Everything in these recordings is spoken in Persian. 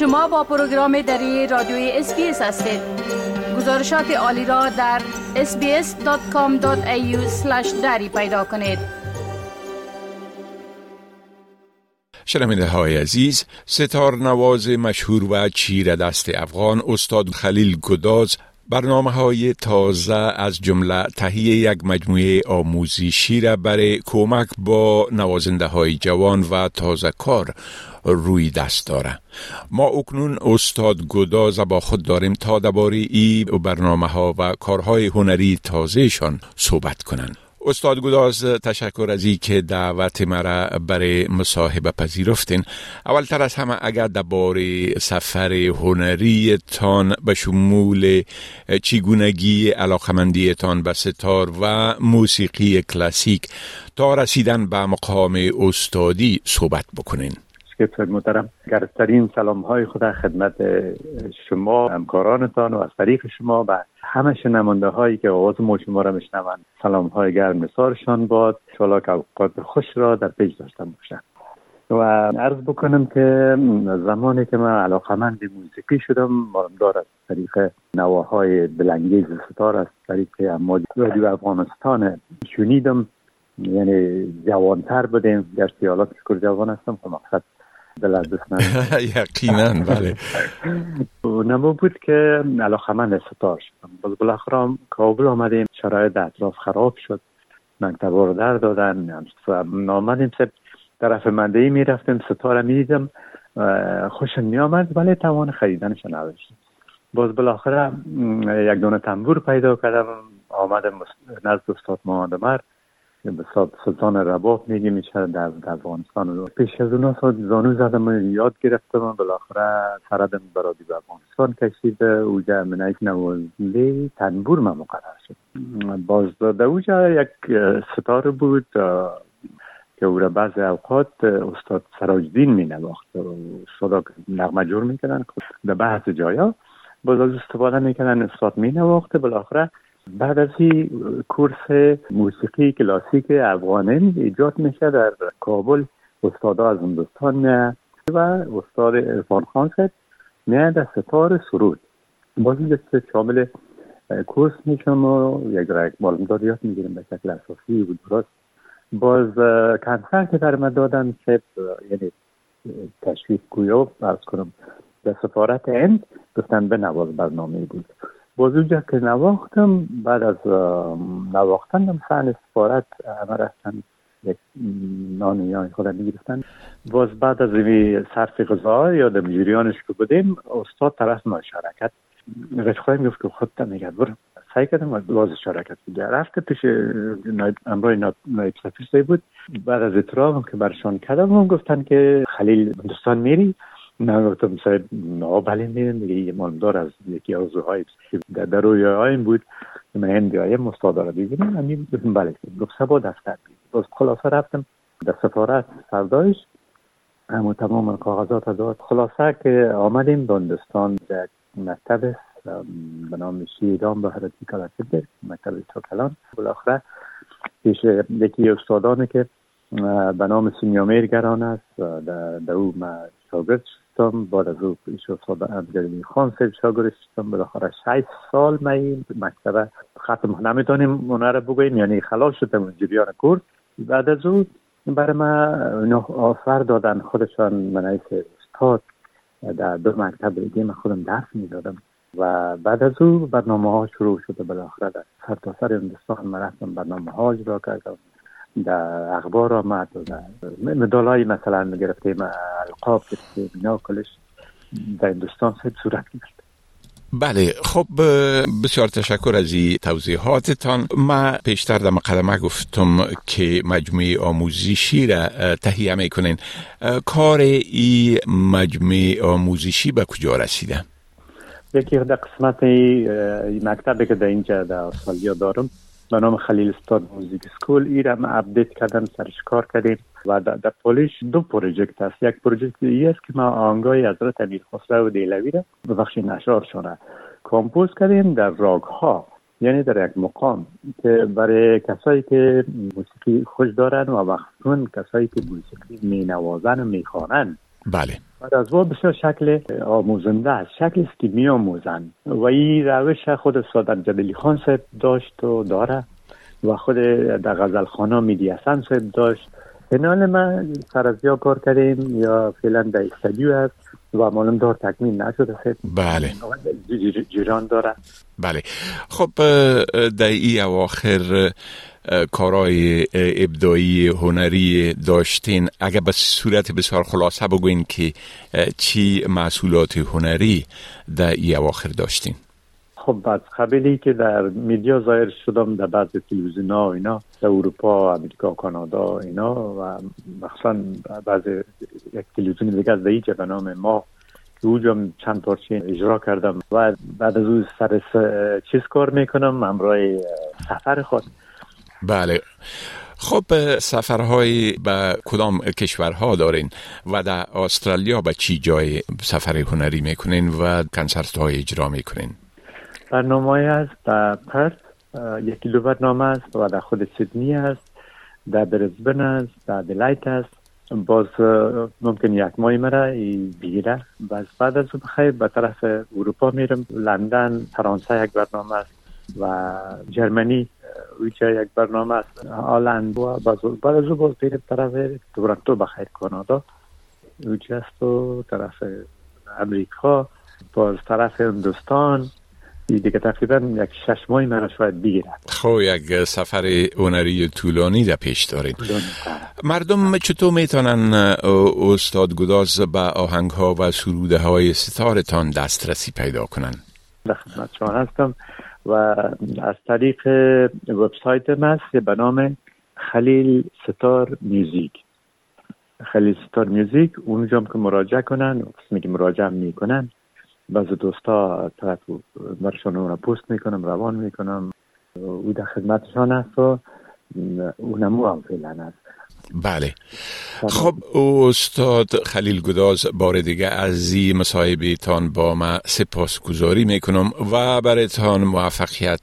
شما با پروگرام دری رادیوی SBS هستید. گزارشات عالی را در sbs.com.au دری پیدا کنید. شنونده های عزیز ستار نواز مشهور و چیره دست افغان استاد خلیل گداز برنامه های تازه از جمله تهیه یک مجموعه آموزشی را برای کمک با نوازنده های جوان و تازه کار روی دست داره. ما اکنون استاد گداز با خود داریم تا درباره ای برنامه ها و کارهای هنری تازهشان صحبت کنند. استاد گداز تشکر از ای که دعوت مرا برای مصاحبه پذیرفتین. اولتر از همه اگر درباره سفر هنری تان به شمول چگونگی تان به ستار و موسیقی کلاسیک تا رسیدن به مقام استادی صحبت بکنین. که محترم. گرفترین سلام های خدا خدمت شما همکارانتان و از طریق شما و همه شنمانده هایی که آواز ما شما را میشنوند سلام های گرم نثارشان باد. شالا که اوقات خوش را در پیش داشتن باشند. و عرض بکنم که زمانی که من علاقمند موسیقی شدم دار از طریق نواهای بلنگیز ستار از طریق اما رادیو افغانستان شنیدم. یعنی جوانتر بودیم. در سیالات شکر جوان هستم. که مقصد دل یقینا بله نمو بود که علاقمند ستار شدم باز بالاخره کابل آمدیم شرایط اطراف خراب شد. مکتب رو در دادن نامدیم. سب طرف مندهی می رفتیم ستاره می دیدم خوشم می آمد ولی توان خریدنش نداشتم باز بالاخره یک دونه تنبور پیدا کردم. آمدم نزد استاد محمد به سلطان رباب میگه میشه در افغانستان پیش از اون زانو زدم یاد گرفتم و بالاخره سردم برادی به افغانستان کشید اوجا منعیت نوازلی تنبور من مقرر شد. باز در اوجا یک ستار بود که او را بعض اوقات استاد سراجدین می نواخت صدا نغمه جور می‌کردن. در بعض جایا باز از استفاده می‌کردن استاد می نواخته بالاخره بعد از این کورس موسیقی کلاسیک افغانی ایجاد میشه در کابل استادا از هندوستان و استاد ارفان خان صاحب میاد در ستار سرود. باز دسته شامل کورس میشم و یک را یک یاد می‌گیرم به شکل اساسی بود درست. باز کنسر که در دادن که یعنی تشویق گویا برس کنم به سفارت هند گفتن به نواز برنامه بود. باز اونجا که نواختم بعد از نواختن سن سفارت همه رفتن یک نان یا خود می‌گرفتن. باز بعد از این صرف غذا یا در جریانش که بودیم استاد طرف ما شرکت رفقای می‌گفت که خود میگه برم سعی کردم باز شرکت بوده. رفته پیش امرای نایب سفیر بود. بعد از اطراف که برشان کردم گفتن که خلیل هندوستان میری. من گفتم صاحب نه بله میرم دیگه یه مالدار از یکی از های در در این بود. من هندی های استاد را ببینم همین گفتم بله گفت سبا دفتر بید باز خلاصه رفتم در سفارت سردایش. همون تمام کاغذات داد. خلاصه که آمدیم به هندوستان در مکتب به نام شیران به حرتی کلاسیک مکتب توکلان بالاخره پیش یکی استادانه که به نام سینیامیر گران است در او شاگرد شدم بعد از او پیش استاد عبدالعلی خان صاحب شاگرد شدم بالاخره 6 سال من مکتب ختم نمی‌تونیم اونها رو بگوییم. یعنی خلاص شدم جریان کورس بعد از او برای من آفر دادن. خودشان من استاد در دو مکتب دیگه من خودم درس می‌دادم. و بعد از او برنامه ها شروع شده بالاخره. در سرتاسر سر هندوستان من رفتم برنامه ها اجرا کردم. در اخبار آمد و در مدال مثلا گرفتیم القاب گرفتیم اینا کلش در هندوستان صورت گرفت. بله خب بسیار تشکر از این توضیحاتتان. ما پیشتر در مقدمه گفتم که مجموعه آموزشی را تهیه می‌کنین. کار این مجموعه آموزشی به کجا رسیده؟ یکی در قسمت مکتبی که در اینجا در استرالیا دارم. به نام خلیل استاد موزیک سکول. ای را اپدیت کردن سرش کار کردیم و در پولیش دو پروژکت است. یک پروژکت ای است که ما آنگاه حضرت امیر خسرو و دیلوی را به بخش نشار شده کامپوز کردیم در راگ ها یعنی در یک مقام که برای کسایی که موسیقی خوش دارن و مخصوصا کسایی که موسیقی می نوازن و می خوانن بله. از او بسیار شکل آموزنده است. شکل است که می آموزن و این روش خود سادت جبلی خان صاحب داشت و داره و خود در غزل خانه میدی حسن صاحب داشت. فینال ما سر از یا کار کردیم یا فعلا در استدیو هست و معلوم دار تکمیل نشده خیلی بله. جیران داره. بله. خب در ای اواخر کارهای ابدایی هنری داشتین. اگر به صورت بسیار خلاصه بگوین که چی محصولات هنری در ای اواخر داشتین. خب از قبلی که در میدیا ظاهر شدم در بعض تلویزیون ها اینا در اروپا امریکا کانادا اینا و مخصوصا بعض یک تلویزیون دیگه از اینجا به نام ما که اونجا چند پارچه اجرا کردم. و بعد از اون سر چیز کار می‌کنم همراه سفر خود. بله. خب سفرهای به کدام کشورها دارین؟ و در استرالیا به چی جای سفر هنری می‌کنین و کنسرت های اجرا می‌کنین؟ برنامه است در پرت یکی دو برنامه است و در خود سیدنی است در برزبن است در دلایت است. باز ممکن یک ماهی مرا بگیره. باز بعد از اون بخیر به طرف اروپا میرم. لندن فرانسه یک برنامه است و جرمنی ویچه یک برنامه است. آلند و باز بعد از باز بیرم طرف تورنتو بخیر کانادا. ویچه است و طرف امریکا. باز طرف هندوستان. دیگه تقریبا یک شش ماهی من شاید بگیرد. خب یک سفر هنری طولانی در پیش دارید مردم چطور می‌تونن استاد گداز به آهنگ ها و سروده های ستارتان دسترسی پیدا کنن؟ در خدمت شما هستم. و از طریق وبسایت مست به نام خلیل ستار میوزیک. خلیل ستار میوزیک اونجا که مراجعه کنن قسمی که مراجعه می‌کنن بعض دوستا طرف برشان رو پست می‌کنم روان می‌کنم او در خدمتشان است و اونمو هم فعلا است بله. خب استاد خلیل گداز بار دیگه از این مصاحبتان با ما سپاسگزاری می‌کنم و برایتان موفقیت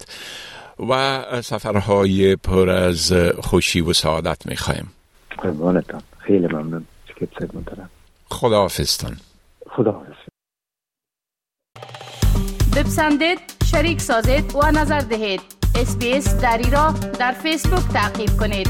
و سفرهای پر از خوشی و سعادت می‌خوایم. قربانتان. خیلی ممنون. خدا حافظتان خدا حافظ بپسندید شریک سازید و نظر دهید. اسپیس دری را در فیسبوک تعقیب کنید.